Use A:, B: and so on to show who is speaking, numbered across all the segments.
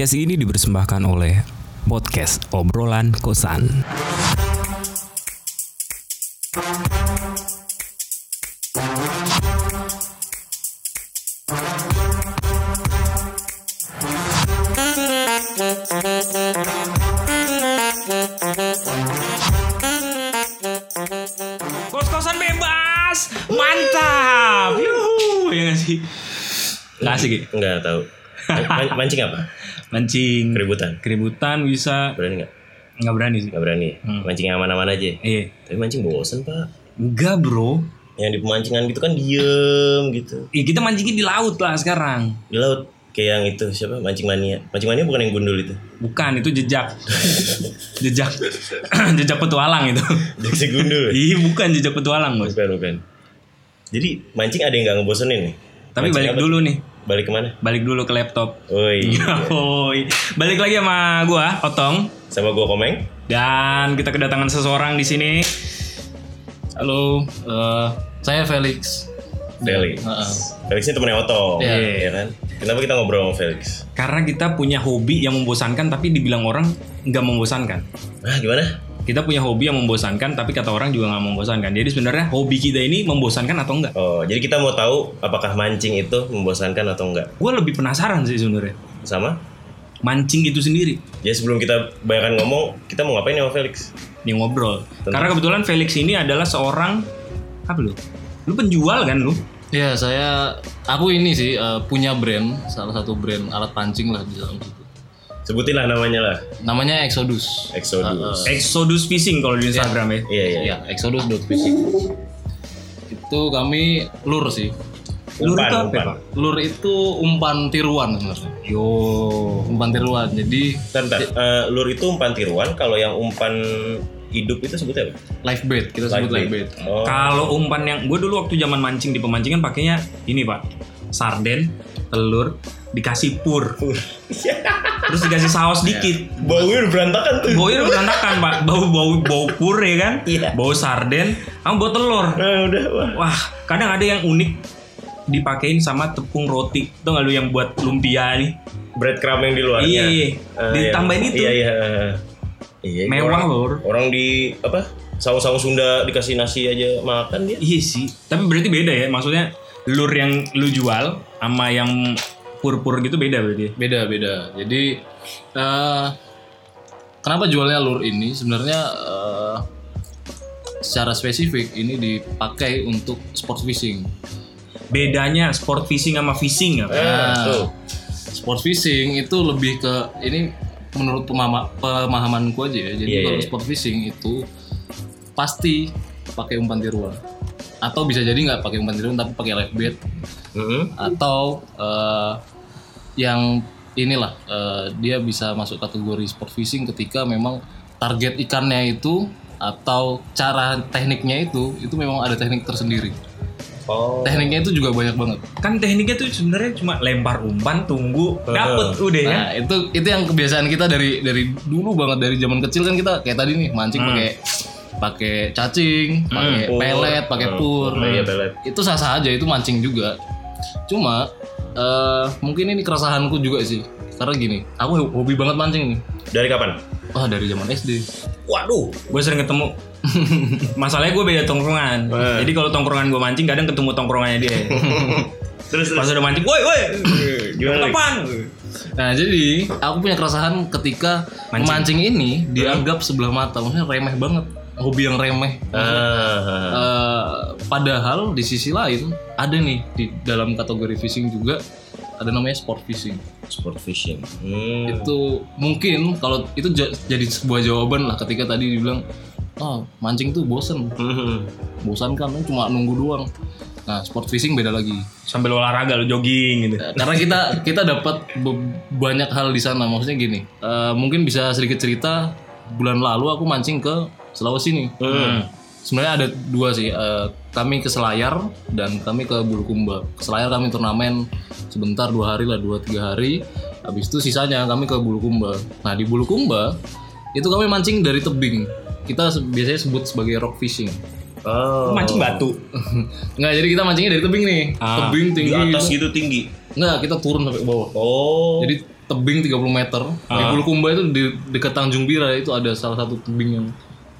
A: Podcast ini dipersembahkan oleh Podcast Obrolan Kosan.
B: Kos-kosan bebas, mantap, yuhu, ya nggak sih? Nggak asik ya?
C: Enggak tahu. Man- mancing apa?
B: Mancing,
C: Keributan.
B: keributan bisa,
C: Berani nggak?
B: nggak berani sih.
C: Nggak berani.
B: Hmm.
C: Mancing yang aman-aman aja.
B: Iya,
C: Tapi mancing bosen pak.
B: enggak bro.
C: Yang di pemancingan gitu kan diem gitu.
B: Iya kita mancingnya di laut lah sekarang.
C: Di laut kayak yang itu siapa? Mancing mania. Mancing mania bukan yang gundul itu.
B: Bukan itu jejak, jejak, jejak petualang itu.
C: Jaksi gundul.
B: Iya bukan jejak petualang bos.
C: bukan bukan. Jadi mancing ada yang nggak ngebosenin nih.
B: Tapi
C: Mancing
B: balik
C: apa?
B: dulu nih,
C: Balik ke mana?
B: balik dulu ke laptop.
C: Woi.
B: Yoi. Balik lagi sama gua, Otong.
C: Sama gua komeng.
B: Dan kita kedatangan seseorang di sini.
D: Halo, eh, saya Felix.
C: Felix.
D: Heeh.
C: Felix ini temennya Otto.
D: Iya.
C: Ya kan? Kenapa kita ngobrol sama Felix?
B: Karena kita punya hobi yang membosankan tapi dibilang orang nggak membosankan.
C: Ah gimana?
B: Kita punya hobi yang membosankan tapi kata orang juga nggak membosankan. Jadi sebenarnya hobi kita ini membosankan atau enggak?
C: Oh, jadi kita mau tahu apakah mancing itu membosankan atau enggak?
B: Gue lebih penasaran sih sebenarnya.
C: Sama?
B: Mancing itu sendiri.
C: Ya sebelum kita bayangkan ngomong, kita mau ngapain ya sama Felix?
B: Nih ngobrol.
C: Tentu.
B: Karena kebetulan Felix ini adalah seorang apa lu? Lu penjual kan lu?
D: Ya, saya aku ini sih eh, punya brand, salah satu brand alat pancing lah di dalam situ.
C: Sebutin lah namanya lah.
D: Namanya Exodus.
C: Exodus.
B: Exodus Fishing kalau di Instagram ya.
C: Iya iya.
D: Ya, Exodus.fishing. Itu kami lur sih.
B: Lur
C: Umpan,
B: itu apa,
C: umpan.
B: Pak?
D: Lur itu umpan tiruan sebenarnya.
B: Yo.
D: Umpan tiruan. Jadi
C: Bentar. Eh, lur itu umpan tiruan, kalau yang umpan hidup itu sebutnya apa?
D: live bait, kita sebut live bait.
C: Oh.
B: Kalau umpan yang gue dulu waktu zaman mancing di pemancingan pakainya ini pak, sarden, telur, dikasih pur, terus dikasih saus dikit.
C: Baunya udah berantakan tuh.
B: Baunya udah berantakan pak, bau bau bau pur ya kan,
C: Iya.
B: bau sarden, kamu bau telur.
C: Nah, udah wah.
B: Wah, kadang ada yang unik dipakein sama tepung roti, tuh nggak lu yang buat lumpia nih?
C: Breadcrumb yang di luarnya.
B: Iya, iya.
C: Eh,
B: Ditambahin
C: yang-
B: itu.
C: Iya iya. Iya,
B: Mewah,
C: orang. Orang di apa? Saus-saus Sunda dikasih nasi aja makan dia.
B: Iya sih, tapi berarti beda ya, maksudnya lur yang lu jual sama yang pur-pur gitu beda berarti.
D: Beda beda. Jadi eh kenapa jualnya lur ini sebenarnya eh, secara spesifik ini dipakai untuk sport fishing.
B: bedanya sport fishing sama fishing ya
C: Eh,
D: Nah,
C: tuh.
D: Sport fishing itu lebih ke ini menurut pemama, pemahamanku aja ya. Jadi
C: Iya,
D: kalau
C: iya.
D: sport fishing itu pasti pakai umpan tiruan. Atau bisa jadi nggak pakai umpan tiruan tapi pakai live bait
C: Mm-mm.
D: atau eh, yang inilah eh, dia bisa masuk kategori sport fishing ketika memang target ikannya itu atau cara tekniknya itu itu memang ada teknik tersendiri.
C: Oh.
D: Tekniknya itu juga banyak banget.
B: kan tekniknya tuh sebenarnya cuma lempar umpan tunggu dapet udah ya
D: Nah, itu itu yang kebiasaan kita dari dari dulu banget dari zaman kecil kan kita kayak tadi nih mancing
B: Hmm.
D: pakai pakai cacing, pakai
C: Pur.
D: pelet, pakai
C: Hmm.
D: pur.
C: Iya pelet.
D: Itu sah-sah aja itu mancing juga. Cuma eh, mungkin ini keresahanku juga sih. Karena gini, aku hobi banget mancing nih.
C: Dari kapan?
D: Wah, dari zaman SD.
C: Waduh.
B: gue sering ketemu masalahnya gue beda tongkrongan
C: Eh.
B: jadi kalau tongkrongan gue mancing kadang ketemu tongkrongannya dia
C: Terus
B: pas
C: terus.
B: udah mancing woi woi
C: Gimana?
B: Kapan
D: Nah, jadi aku punya keresahan ketika
B: Mancing.
D: mancing ini dianggap sebelah mata, maksudnya remeh banget. Hobi yang remeh.
C: Ah.
D: Eh, padahal di sisi lain ada nih di dalam kategori fishing juga ada namanya sport fishing.
C: Sport fishing. Hmm.
D: Itu mungkin kalau itu ja- jadi sebuah jawaban lah ketika tadi dibilang oh mancing tuh bosen,
C: Hmm.
D: bosan kan cuma nunggu doang. Nah sport fishing beda lagi.
B: sambil olahraga lu jogging gitu
D: Eh, Karena kita kita dapat banyak hal di sana. Maksudnya gini, eh, mungkin bisa sedikit cerita bulan lalu aku mancing ke Sulawesi nih.
C: Hmm.
D: Sebenarnya ada dua sih. Eh, kami ke Selayar dan kami ke Bulukumba. Ke Selayar kami turnamen sebentar dua hari lah dua tiga hari. Habis itu sisanya kami ke Bulukumba. Nah di Bulukumba itu kami mancing dari tebing. Kita biasanya sebut sebagai rock fishing.
C: Oh.
B: mancing batu
D: Nggak, jadi kita mancingnya dari tebing nih.
B: Ah,
D: tebing
C: Di
D: tinggi.
C: atas
D: gitu.
C: gitu tinggi.
D: Nggak, kita turun sampai ke bawah.
C: Oh.
D: Jadi tebing 30 meter di Bulukumba itu di dekat Tanjung Bira itu ada salah satu tebing yang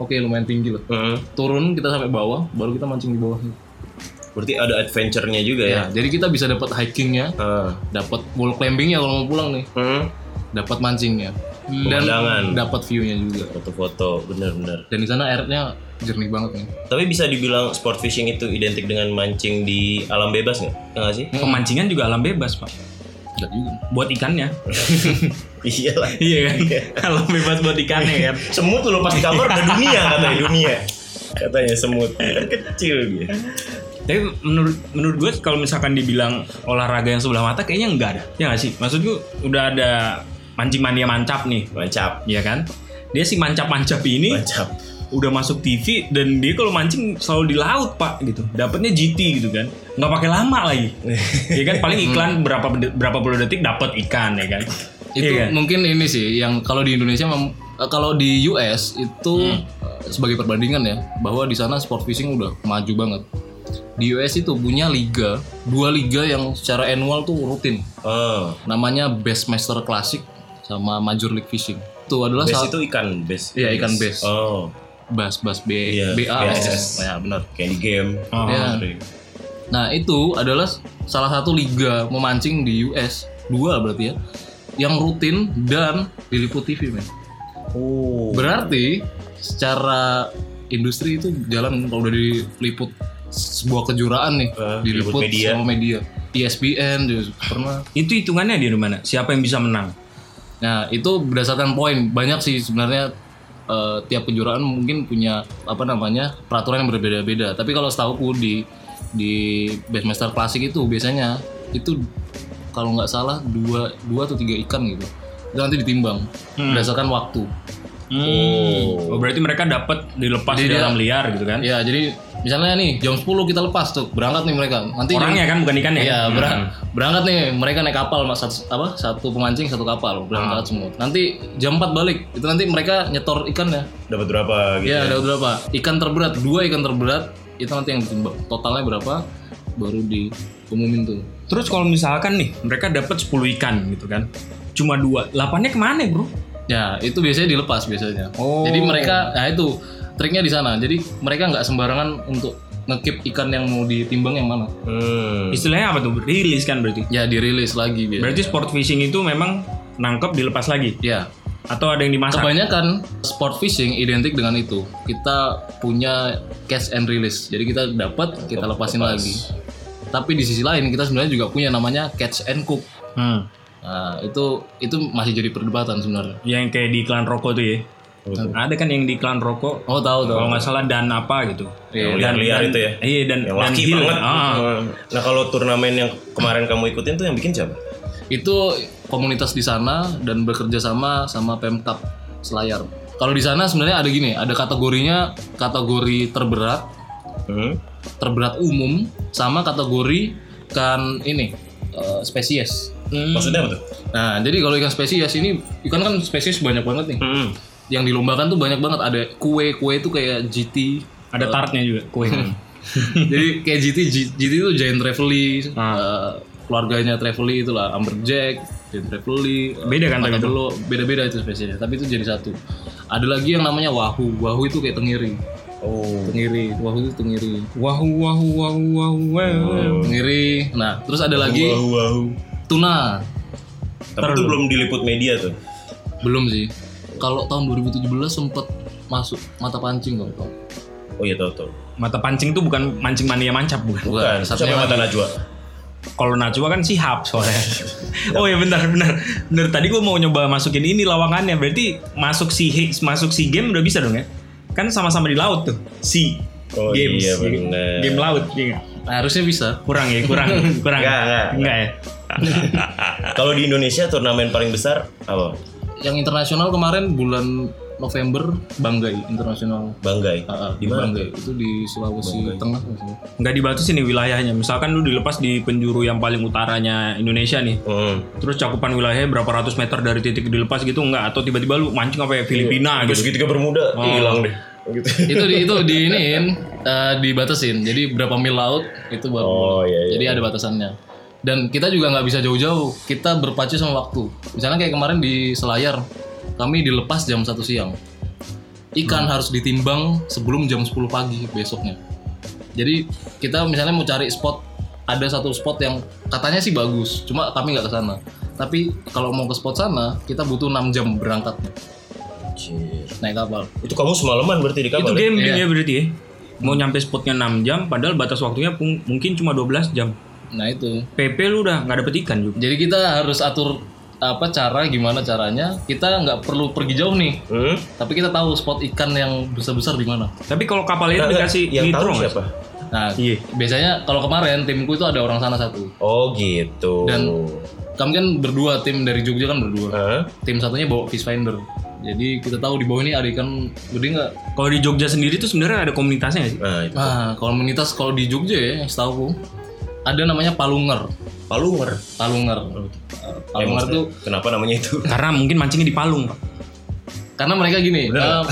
D: oke lumayan tinggi lah
C: Hmm.
D: turun kita sampai bawah baru kita mancing di bawah
C: Berarti ada adventure-nya juga ya.
D: ya jadi kita bisa dapat hikingnya
C: Ah.
D: dapat wall climbingnya kalau mau pulang nih
C: Hmm.
D: dapat mancingnya dan dapat view-nya juga
C: Foto-foto, bener-bener.
D: dan di sana airnya jernih banget nih
C: Tapi bisa dibilang sport fishing itu identik dengan mancing di alam bebas nggak? Ya nggak sih?
B: Pemancingan juga alam bebas, Pak.
D: enggak juga
B: Buat ikannya.
C: iya lah.
B: iya kan? alam bebas buat ikannya kan.
C: Semut tuh lepas di kamar udah dunia katanya dunia. Katanya semut kan kecil dia.
B: Tapi menurut menurut gue kalau misalkan dibilang olahraga yang sebelah mata kayaknya enggak ada. Ya nggak sih? Maksud gue udah ada mancing mania mancap nih,
C: Mancap,
B: ya kan? Dia si mancap-mancap ini
C: mancap.
B: udah masuk TV dan dia kalau mancing selalu di laut pak gitu dapatnya GT gitu kan nggak pakai lama lagi ya kan paling iklan berapa berapa puluh detik dapat ikan ya kan
D: itu
B: Iya
D: mungkin ini sih yang kalau di Indonesia eh, kalau di US itu
B: Hmm.
D: eh, sebagai perbandingan ya bahwa di sana sport fishing udah maju banget di US itu punya liga dua liga yang secara annual tuh rutin
C: Oh,
D: namanya Bassmaster Classic sama Major League Fishing itu adalah
C: base
D: salah
C: itu ikan base.
D: Iya, ikan bass.
C: Oh,
D: bass bass B
C: Iya,
D: B A S S
C: BASS.
D: ya benar
C: kayak di game.
B: Oh.
D: Ya. Nah itu adalah salah satu liga memancing di US dua berarti ya yang rutin dan diliput TV men.
C: Oh.
D: Berarti secara industri itu jalan kalau udah diliput sebuah kejuaraan nih
C: Eh,
D: diliput
C: media.
D: sama media. ESPN juga pernah.
B: itu hitungannya di mana siapa yang bisa menang
D: Nah itu berdasarkan poin banyak sih sebenarnya eh, tiap kejuaraan mungkin punya apa namanya peraturan yang berbeda-beda. Tapi kalau setahuku di di Bassmaster Classic itu biasanya itu kalau nggak salah dua dua atau tiga ikan gitu. Itu nanti ditimbang berdasarkan waktu.
B: Hmm. Oh. berarti mereka dapat dilepas
D: Jadi
B: di
D: dia-
B: dalam liar gitu kan
D: Ya jadi misalnya nih jam 10 kita lepas tuh berangkat nih mereka. Nanti jam-
B: orangnya kan bukan ikannya
D: Iya,
B: Hmm.
D: berang- berangkat nih mereka naik kapal mas satu, apa satu pemancing satu kapal berangkat semua. Nanti jam 4 balik. Itu nanti mereka nyetor ikannya.
C: Dapat berapa gitu?
D: Iya, ada berapa? Ikan terberat, dua ikan terberat itu nanti yang ditimbang. Totalnya berapa? Baru diumumin tuh.
B: Terus kalau misalkan nih mereka dapat 10 ikan gitu kan cuma dua lapannya ke mana bro
D: Ya, itu biasanya dilepas biasanya.
B: Oh.
D: Jadi mereka nah itu triknya di sana. Jadi mereka nggak sembarangan untuk ngekip ikan yang mau ditimbang yang mana.
C: Hmm.
B: istilahnya apa tuh rilis kan berarti
D: Ya dirilis lagi biasanya.
B: berarti sport fishing itu memang nangkep dilepas lagi
D: Ya,
B: atau ada yang dimasak
D: Kebanyakan sport fishing identik dengan itu. Kita punya catch and release. Jadi kita dapat, kita lepasin lagi. Tapi di sisi lain kita sebenarnya juga punya namanya catch and cook.
B: Hmm.
D: Nah, itu itu masih jadi perdebatan sebenarnya.
B: yang kayak di iklan rokok tuh ya ada kan yang di iklan rokok
D: Oh, tahu tahu.
B: kalau nggak salah dan apa gitu
C: Yang
B: dan dan-
C: itu ya?
B: iya dan
C: Yang
B: dan
C: banget.
B: Ah.
C: Nah kalau turnamen yang kemarin kamu ikutin tuh yang bikin siapa?
D: Itu komunitas di sana dan bekerja sama sama Pemkap Selayar. Kalau di sana sebenarnya ada gini, ada kategorinya kategori terberat,
C: Hmm?
D: Terberat umum sama kategori kan ini eh, spesies.
C: Maksudnya apa tuh?
D: Nah, jadi kalau ikan spesies ini ikan kan spesies banyak banget nih.
C: Hmm.
D: Yang dilombakan tuh banyak banget. Ada kue, kue itu kayak GT.
B: ada tartnya juga kue
D: jadi kayak GT, GT itu Giant Trevally,
B: Ah.
D: eh, keluarganya Trevally itulah Amberjack, Giant Trevally. eh,
B: Beda kan tapi itu?
D: Matadolo, beda-beda itu spesiesnya. Tapi itu jadi satu. Ada lagi yang namanya Wahoo. Wahoo itu kayak tengiri.
C: Oh.
D: Tengiri, Wahoo itu tengiri.
B: wahu wahu wahu wahu wahu
D: Tengiri. Nah, terus ada lagi
C: Wahu, wahu.
D: tuna.
C: Tapi itu belum diliput media tuh.
D: Belum sih. Kalau tahun 2017 sempat masuk mata pancing kalau tau.
C: Oh iya tahu tahu.
B: mata pancing tuh bukan mancing mania mancap bukan
C: Bukan.
D: satunya
C: mata najwa?
B: kalau Najwa kan sihab soalnya oh ya benar benar benar tadi gue mau nyoba masukin ini lawangannya berarti masuk si masuk si game udah bisa dong ya kan sama-sama di laut tuh si
C: Oh
B: games
C: iya benar.
B: game laut iya nggak?
D: Nah, harusnya bisa.
B: kurang ya kurang kurang
C: Nggak, nggak.
B: Nggak ya
C: Kalau di Indonesia turnamen paling besar apa?
D: Yang internasional kemarin bulan November Banggai internasional.
C: Banggai.
D: Ah,
C: Di mana?
D: Banggai itu di Sulawesi Tengah maksudnya.
B: nggak dibatasin nih wilayahnya misalkan lu dilepas di penjuru yang paling utaranya Indonesia nih
C: Hmm.
B: terus cakupan wilayahnya berapa ratus meter dari titik dilepas gitu nggak atau tiba-tiba lu mancing apa ya Filipina
C: Terus
B: gitu
C: segitiga bermuda hilang deh. Gitu.
D: itu di itu di iniin eh, dibatasin. Jadi berapa mil laut itu baru.
C: Oh, iya, iya.
D: Jadi ada batasannya. Dan kita juga nggak bisa jauh-jauh. Kita berpacu sama waktu. Misalnya kayak kemarin di Selayar, kami dilepas jam 1 siang. Ikan harus ditimbang sebelum jam 10 pagi besoknya. Jadi kita misalnya mau cari spot ada satu spot yang katanya sih bagus, cuma kami nggak ke sana. Tapi kalau mau ke spot sana, kita butuh 6 jam berangkatnya
C: Anjir.
D: naik kapal.
C: Itu kamu semalaman berarti di
B: Itu
C: kapal? ya?
B: gambling
D: Iya.
B: ya berarti ya. Mau nyampe spotnya 6 jam, padahal batas waktunya mungkin cuma 12 jam.
D: Nah itu.
B: PP lu udah nggak dapet ikan juga.
D: Jadi kita harus atur apa cara gimana caranya kita nggak perlu pergi jauh nih
C: Hmm?
D: tapi kita tahu spot ikan yang besar besar di mana
B: Tapi kalau kapal itu dikasih
C: yang tahu
B: nitro
C: siapa?
D: nah
B: Iya.
D: biasanya kalau kemarin timku itu ada orang sana satu
C: Oh gitu.
D: Dan- kami kan berdua tim dari Jogja kan berdua
C: Hah?
D: tim satunya bawa fish finder jadi kita tahu di bawah ini ada ikan gede nggak
B: Kalau di Jogja sendiri tuh sebenarnya ada komunitasnya nggak sih?
C: Nah itu.
D: ah komunitas kalau di Jogja ya yang setahu ada namanya palunger
C: Palunger.
D: palunger Uh, palunger
C: Emang
D: tuh
C: kenapa namanya itu?
B: Karena mungkin mancingnya di Palung, Pak.
D: karena mereka gini eh,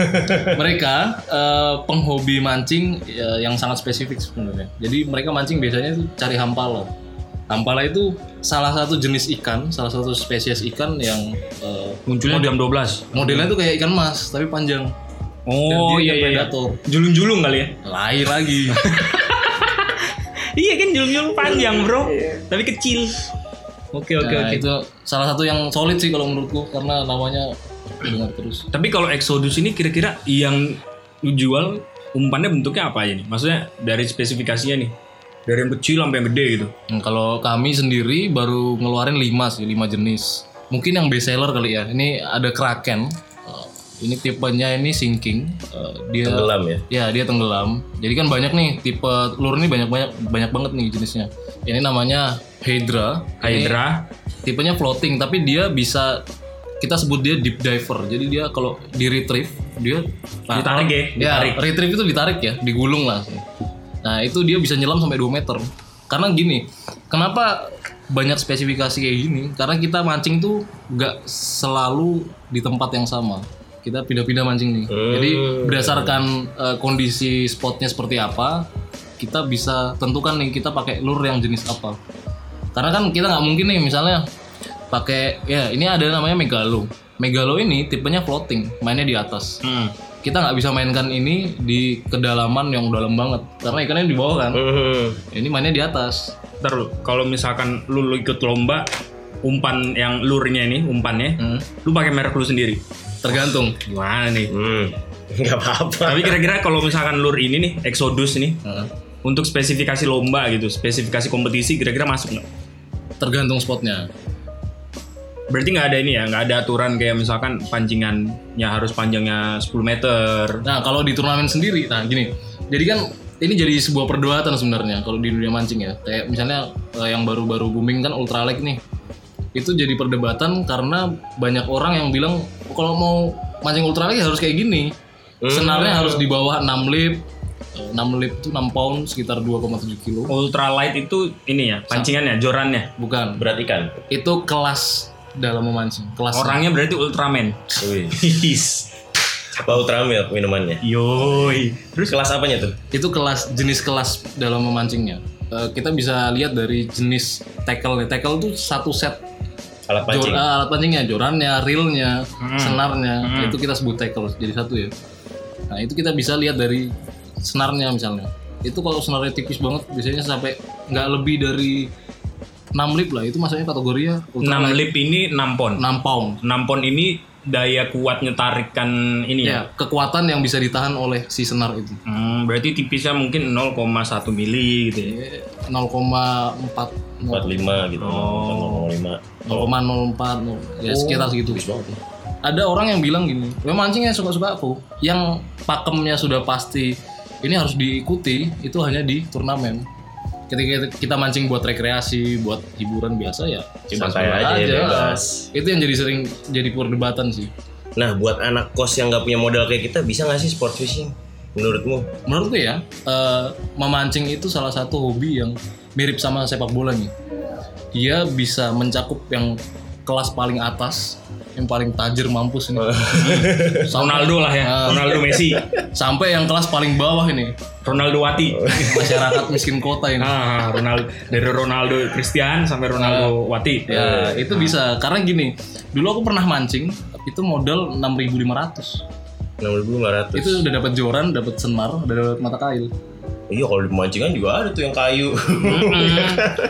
D: mereka eh, penghobi mancing eh, yang sangat spesifik sebenarnya jadi mereka mancing biasanya tuh cari hampala hampala itu salah satu jenis ikan salah satu spesies ikan yang eh,
B: Munculnya jam 12.
D: modelnya tuh kayak ikan mas tapi panjang
B: Oh
D: Dan dia
B: iya iya. iya.
D: predator.
B: Julung-julung kali ya?
D: lain lagi
B: Iya kan julung-julung panjang bro, tapi kecil. Oke oke
D: Nah,
B: oke.
D: itu salah satu yang solid sih kalau menurutku karena namanya dengar terus
B: Tapi kalau Exodus ini kira-kira yang lu jual umpannya bentuknya apa aja nih? Maksudnya dari spesifikasinya nih, dari yang kecil sampai yang gede gitu.
D: Hmm, kalau kami sendiri baru ngeluarin 5 sih, 5 jenis. Mungkin yang best seller kali ya. Ini ada Kraken. Ini tipenya ini sinking. Uh, dia
C: Tenggelam ya.
D: Ya, dia tenggelam. Jadi kan banyak nih tipe lure ini banyak-banyak banyak banget nih jenisnya. Ini namanya Hydra. Ini
B: Hydra,
D: tipenya floating tapi dia bisa kita sebut dia deep diver. Jadi dia kalau di retrieve dia nah,
B: Ditarik ya,
D: Ya,
B: ditarik.
D: retrieve itu ditarik ya, digulung lah. Nah, itu dia bisa nyelam sampai 2 meter. Karena gini, kenapa banyak spesifikasi kayak gini? Karena kita mancing tuh nggak selalu di tempat yang sama. Kita pindah-pindah mancing nih. Jadi berdasarkan eh, kondisi spotnya seperti apa, kita bisa tentukan nih kita pakai lure yang jenis apa. Karena kan kita nggak mungkin nih misalnya pakai ya ini ada namanya megalo. Megalo ini tipenya floating, mainnya di atas.
B: hmm.
D: Kita nggak bisa mainkan ini di kedalaman yang dalam banget karena ikannya di bawah kan.
C: Hmm.
D: Ini mainnya di atas.
B: Lu, kalau misalkan lu, lu ikut lomba umpan yang lurnya ini umpannya,
D: Hmm.
B: lu pakai merek lu sendiri.
D: Tergantung.
B: Gimana nih?
C: Hmm. Nggak apa-apa.
B: Tapi kira-kira kalau misalkan lur ini nih, Exodus nih,
D: Heeh.
B: untuk spesifikasi lomba gitu, spesifikasi kompetisi, kira-kira masuk nggak?
D: Tergantung spotnya.
B: Berarti nggak ada ini ya, nggak ada aturan kayak misalkan pancingannya harus panjangnya 10 meter.
D: Nah kalau di turnamen sendiri, nah gini. Jadi kan ini jadi sebuah perdebatan sebenarnya kalau di dunia mancing ya. Kayak misalnya eh, yang baru-baru booming kan ultralight nih. Itu jadi perdebatan karena banyak orang yang bilang "Oh, kalau mau mancing ultralight harus kayak gini. Senarnya harus di bawah 6 lip. Eh, 6 lip itu 6 pound sekitar 2,7 kilo.
B: Ultralight itu ini ya, pancingannya, jorannya.
D: Bukan.
C: Berat ikan.
D: Itu kelas dalam memancing. Kelas
B: Orangnya berarti Ultraman.
C: Wih.
B: His.
C: Bau tramil minumannya.
B: Yoi.
C: Terus kelas apanya tuh?
D: itu kelas jenis kelas dalam memancingnya. Eh, kita bisa lihat dari jenis tackle nih. Tackle itu satu set
C: Alat pancing.
D: Jor- ah, alat pancingnya, jorannya, reelnya,
B: Hmm.
D: senarnya,
B: Hmm.
D: itu kita sebut tackle jadi satu ya. Nah itu kita bisa lihat dari senarnya misalnya. Itu kalau senarnya tipis banget, biasanya sampai nggak lebih dari 6 lip lah. Itu masuknya kategorinya
B: 6 lip ini 6 pon.
D: 6 pound.
B: 6 pon ini daya kuatnya tarikan ini ya.
D: Ya, kekuatan yang bisa ditahan oleh si senar itu.
B: Hmm, berarti tipisnya mungkin 0,1 mili gitu ya.
D: Eh, 0,4
C: 45 gitu.
B: Oh.
C: 0,05.
D: 0,04 nol- ya sekitar segitu. Ada orang yang bilang gini, "Gue mancing yang suka-suka aku, yang pakemnya sudah pasti ini harus diikuti itu hanya di turnamen. Ketika kita mancing buat rekreasi, buat hiburan biasa ya
C: Santai
D: bebas-bebas
C: aja, bebas.
D: Itu yang jadi sering jadi perdebatan sih.
C: Nah, buat anak kos yang nggak punya modal kayak kita, bisa nggak sih sport fishing? Menurutmu?
D: Menurutku ya, eh, memancing itu salah satu hobi yang mirip sama sepak bola nih. Dia bisa mencakup yang kelas paling atas, yang paling tajir mampus ini.
B: Ronaldo lah ya,
D: Ah.
B: Ronaldo Messi,
D: Sampai yang kelas paling bawah ini,
B: Ronaldo Wati.
D: masyarakat miskin kota ini.
B: Ah, Ronaldo dari Ronaldo Christian sampai Ronaldo Wati.
D: Ya, itu bisa karena gini. Dulu aku pernah mancing, itu modal 6.500.
C: 6500.
D: Itu udah dapat joran, dapat senar, udah dapat mata kail.
C: Iya kalau di pemancingan juga ada tuh yang kayu.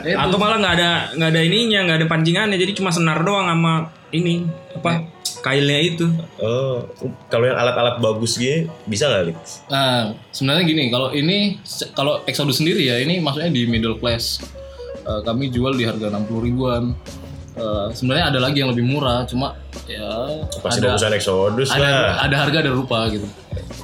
D: Eh,
B: Atau malah nggak ada nggak ada ininya, nggak ada pancingannya, jadi cuma senar doang sama ini apa kailnya itu.
C: oh, kalau yang alat-alat bagus gitu bisa nggak, Lix?
D: Nah, sebenarnya gini, kalau ini kalau Exodus sendiri ya, ini maksudnya di middle class. Eh, kami jual di harga 60 ribuan. Eh, sebenarnya ada lagi yang lebih murah, cuma ya
C: Pasti
D: ada
C: Exodus
D: ada
C: lah.
D: ada harga ada rupa gitu.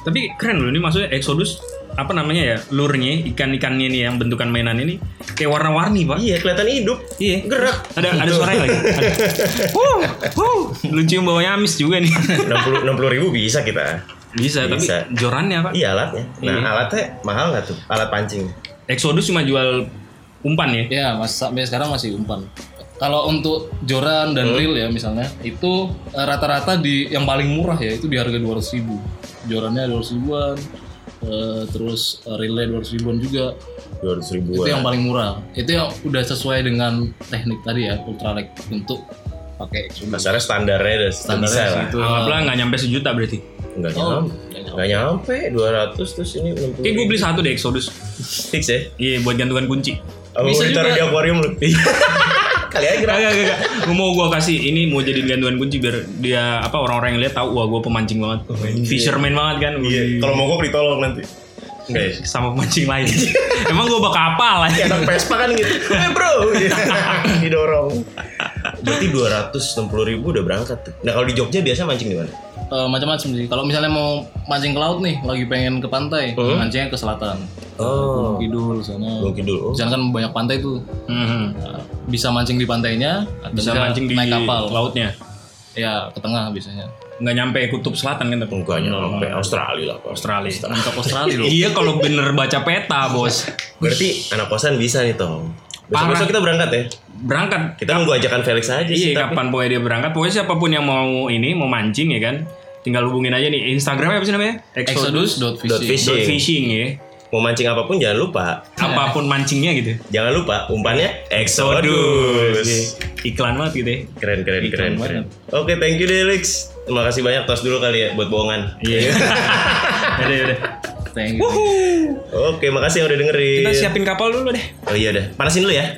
B: Tapi keren loh ini maksudnya Exodus apa namanya ya lurnya ikan-ikannya nih yang bentukan mainan ini kayak warna-warni pak.
C: Iya kelihatan hidup.
B: Iya.
C: Gerak.
B: Ada ada suaranya lagi. Ada. Wuh, wuh. Lu cium bawahnya amis juga nih.
C: 60 60 ribu bisa kita.
B: Bisa, tapi
C: Bisa.
B: jorannya pak.
C: Iya alatnya. Nah
B: Iya.
C: alatnya mahal nggak tuh? Alat pancing.
B: Exodus cuma jual umpan ya.
D: Ya, mas sampai sekarang masih umpan. Kalau untuk joran dan reel ya misalnya, itu eh, rata-rata di yang paling murah ya itu di harga 200 ribu. Jorannya 200 ribuan, eh, terus eh, reelnya 200 ribuan juga.
C: 200 ribuan.
D: Itu yang paling murah. Itu yang udah sesuai dengan teknik tadi ya, ultralight untuk pakai Exodus.
C: Kasarnya standarnya udah
D: Standarnya segitu.
B: Anggaplah nggak nyampe sejuta berarti.
C: Enggak
D: Oh,
C: nyampe. Enggak nyampe 200 terus ini 60
B: Kayak gue beli satu deh Exodus.
C: fix ya.
B: Iya buat gantungan kunci.
C: Apa
D: Bisa
C: mau ditaruh
D: juga.
C: di akuarium lu? Kali aja gerak.
B: Kagak. Gue mau gue kasih ini mau jadi gantungan kunci biar dia apa orang-orang yang lihat tahu wah gue pemancing banget, fisherman banget kan.
C: Iya, kalau mogok ditolong nanti. Enggak ya?
B: sama pemancing lain. Emang gue bakal apa lah.
C: Kayak anak Vespa kan gitu. Eh bro, didorong. Berarti 260 ribu udah berangkat tuh. Nah kalau di Jogja biasa mancing di mana?
D: Eh, macam-macam sih. Kalau misalnya mau mancing ke laut nih, lagi pengen ke pantai, mancingnya ke selatan.
C: Oh,
D: Gunung Kidul sana.
C: Gunung Kidul. Oh.
D: Di sana kan banyak pantai tuh.
B: Mhm.
D: Nah, bisa mancing di pantainya, atau
B: Bisa mancing di
D: naik kapal.
B: lautnya.
D: Ya, ke tengah biasanya.
B: Nggak nyampe kutub selatan kan tapi.
C: Enggak nyampe Australia lah Pak.
B: Australia.
D: Untuk Australia loh.
B: iya kalau bener baca peta bos.
C: Berarti anak kosan bisa nih Tom.
B: Parah.
C: Besok-besok kita berangkat ya.
B: Berangkat.
C: Kita nunggu ajakan Felix aja sih.
B: Iya
C: tapi-
B: kapan pokoknya dia berangkat. Pokoknya siapa pun yang mau ini mau mancing ya kan. Tinggal hubungin aja nih Instagramnya apa sih namanya?
C: Dot
D: Exodus.fishing.
C: fishing.
B: Dot fishing ya.
C: Mau mancing apa pun jangan lupa.
B: Apa pun mancingnya gitu.
C: Jangan lupa umpannya
B: Iya.
C: Exodus.
B: Iklan banget gitu ya.
C: Keren keren
B: Iklan
C: keren
B: banget.
C: keren. Oke, thank you Delix. Terima kasih banyak tos dulu kali ya buat bohongan.
B: Iya. Yaudah, yaudah.
D: Thank you.
C: Oke, makasih yang udah dengerin.
B: Kita siapin kapal dulu deh.
C: Oh iya udah. Panasin dulu ya.